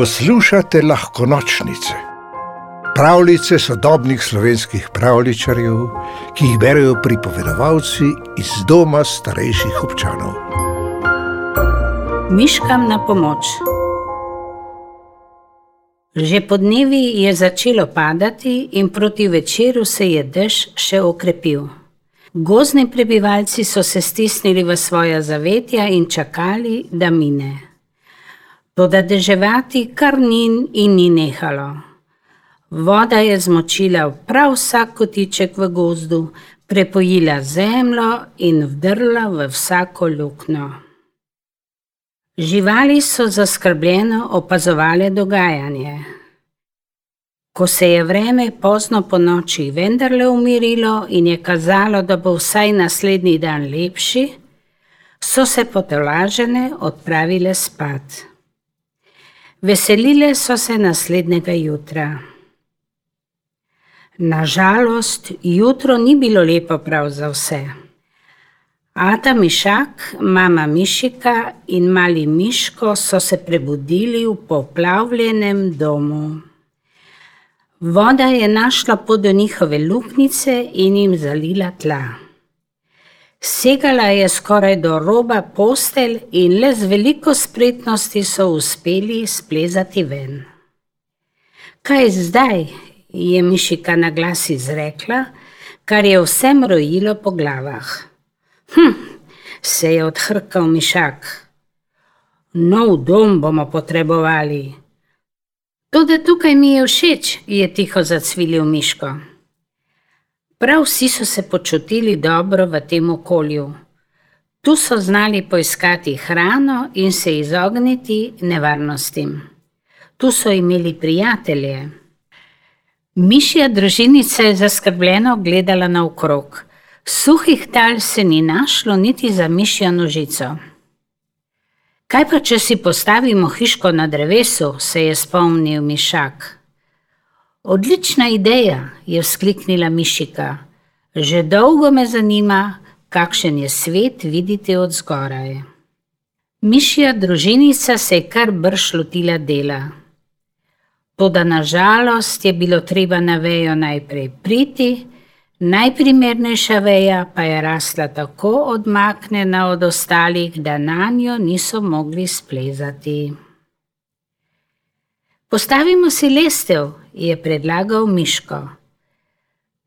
Poslušate lahko nočnice, pravljice sodobnih slovenskih pravličarjev, ki jih berijo pripovedovalci iz doma starejših občanov. Miškam na pomoč. Že po dnevi je začelo padati, in proti večeru se je dež še okrepil. Gozni prebivalci so se stisnili v svoja zavetja in čakali, da mine. Toda deževati kar ni in ni nehalo. Voda je zmočila prav vsak kotiček v gozdu, prepojila zemljo in vdrla v vsako luknjo. Živali so zaskrbljeno opazovali dogajanje. Ko se je vreme pozno po noči vendarle umirilo in je kazalo, da bo vsaj naslednji dan lepši, so se potolažene odpravile spat. Veselile so se naslednjega jutra. Nažalost, jutro ni bilo lepo prav za vse. Ata Mišak, mama Mišika in mali Miško so se prebudili v poplavljenem domu. Voda je našla pot do njihove luknjice in jim zalila tla. Segala je skoraj do roba postelj in le z veliko spretnosti so uspeli splezati ven. Kaj zdaj? je Mišika na glas izrekla, kar je vsem rojilo po glavah. Hm, se je odhrkal Mišak. Nov dom bomo potrebovali. Tudi tukaj mi je všeč, je tiho zacvilil Miško. Prav vsi so se počutili dobro v tem okolju. Tu so znali poiskati hrano in se izogniti nevarnostim. Tu so imeli prijatelje. Mišja družinica je zaskrbljeno gledala naokrog. Suhih tal se ni našlo niti za mišjo nožico. Kaj pa, če si postavimo hiško na drevesu, se je spomnil Mišak. Odlična ideja, je vzkliknila Mišika. Že dolgo me zanima, kakšen je svet videti od zgoraj. Mišja družinica se je kar brž lotila dela. Toda nažalost je bilo treba na vejo najprej priti, najprimernejša veja pa je rasla tako odmaknjena od ostalih, da na njo niso mogli splezati. Postavimo si lestev, je predlagal Miško.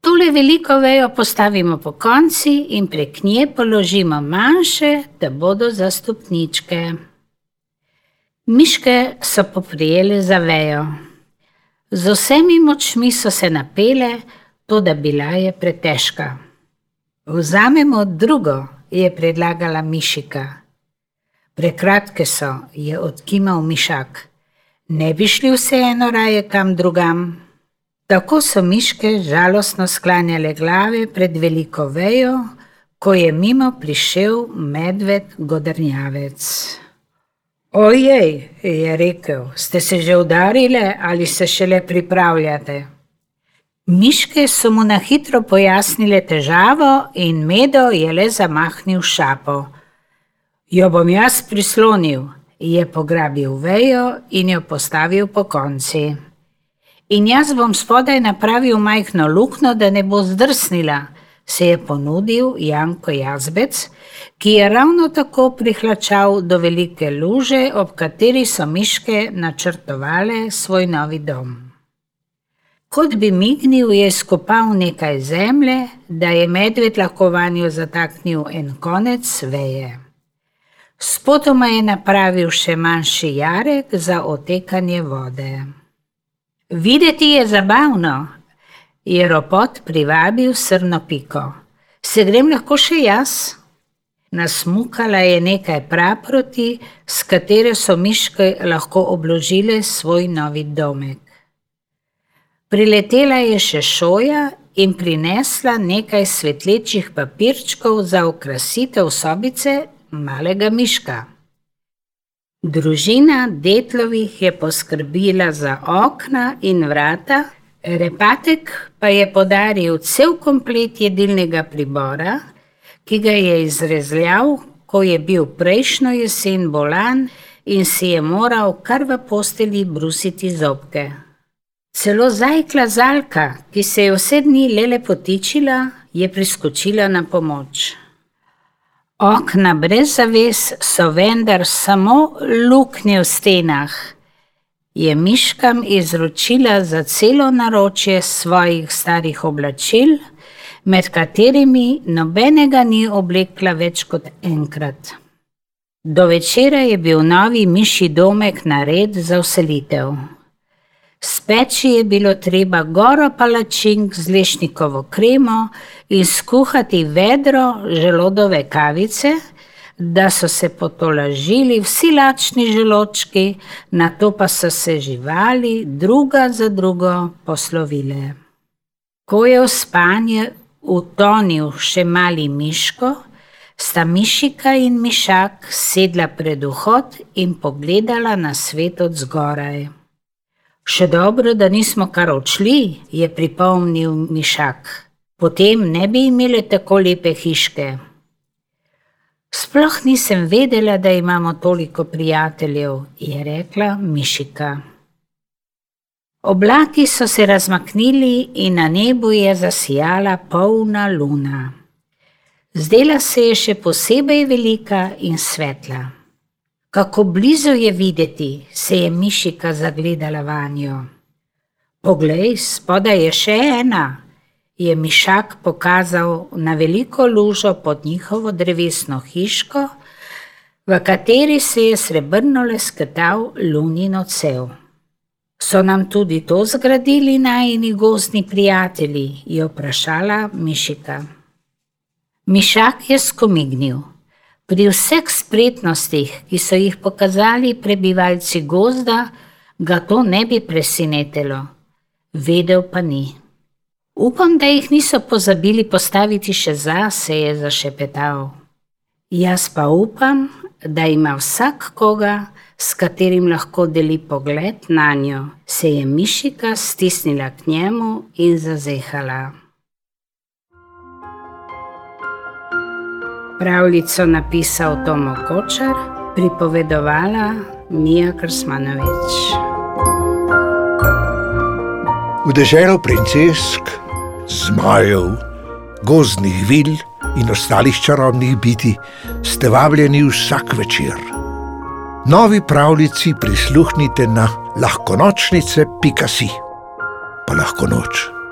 Tole veliko vejo postavimo po konci in prek nje položimo manjše, da bodo za stopničke. Miške so poprijele za vejo. Z vsemi močmi so se napele, to da bila je pretežka. Vzamemo drugo, je predlagala Mišika. Prekratke so, je odkimal Mišak ne bi šli vseeno raje kam drugam. Tako so miške žalostno sklanjale glave pred veliko vejo, ko je mimo prišel medved godrnjavec. Ojej, je rekel, ste se že udarile ali se šele pripravljate? Miške so mu na hitro pojasnile težavo in medo je le zamahnil šapo. Jo bom jaz prislonil, je pograbil vejo in jo postavil po konci. In jaz bom spodaj napravil majhno luknjo, da ne bo zdrsnila, se je ponudil Janko Jazbec, ki je ravno tako prihlačal do velike luže, ob kateri so miške načrtovale svoj novi dom. Kot bi mignil, je skopal nekaj zemlje, da je medved lahko vanjo zataknil en konec veje. Spotoma je napravil še manjši jarek za otekanje vode. Videti je zabavno, je ropot privabil srno piko. Se grem lahko še jaz? Nasmukala je nekaj praproti, s katere so miške lahko obložile svoj novi domek. Priletela je še šoja in prinesla nekaj svetlečih papirčkov za okrasitev sobice malega miška. Družina Detlovih je poskrbila za okna in vrata, repatek pa je podaril cel komplet jedilnega pribora, ki ga je izrezljal, ko je bil prejšnjo jesen bolan in si je moral kar v posteli brusiti zobke. Celo zajkla Zalka, ki se je vse dni lele potičila, je priskočila na pomoč. Okna brez zaves so vendar samo luknje v stenah, je miškam izročila za celo naročje svojih starih oblačil, med katerimi nobenega ni oblekla več kot enkrat. Do večera je bil novi miši domek nared za uselitev. Speči je bilo treba goro palačink z lešnikovo kremo in skuhati vedro želodove kavice, da so se potolažili vsi lačni želočki, na to pa so se živali druga za drugo poslovile. Ko je v spanje utonil še mali miško, sta mišika in mišak sedla pred vhod in pogledala na svet od zgoraj. Še dobro, da nismo kar odšli, je pripomnil mišak. Potem ne bi imeli tako lepe hiške. Sploh nisem vedela, da imamo toliko prijateljev, je rekla Mišika. Oblaki so se razmaknili in na nebu je zasijala polna luna. Zdela se je še posebej velika in svetla. Kako blizu je videti, se je Mišika zagledala vanjo. Poglej, spodaj je še ena, je Mišak pokazal na veliko lužo pod njihovo drevesno hiško, v kateri se je srebrno lesketal lunin odsev. So nam tudi to zgradili najni gozdni prijatelji, je vprašala Mišika. Mišak je skomignil. Pri vseh spretnostih, ki so jih pokazali prebivalci gozda, ga to ne bi presenetilo. Vedel pa ni. Upam, da jih niso pozabili postaviti še zase, je zašepetal. Jaz pa upam, da ima vsak koga, s katerim lahko deli pogled na njo, se je mišika stisnila k njemu in zazehala. Pravljico napisal Tomo Kočar, pripovedovala Mija Krsmanovič. V deželo princesk zmajev, gozdnih vil in ostalih čarobnih biti, ste vabljeni vsak večer. Novi pravljici prisluhnite na lahkonočnice.si, pa lahko noč.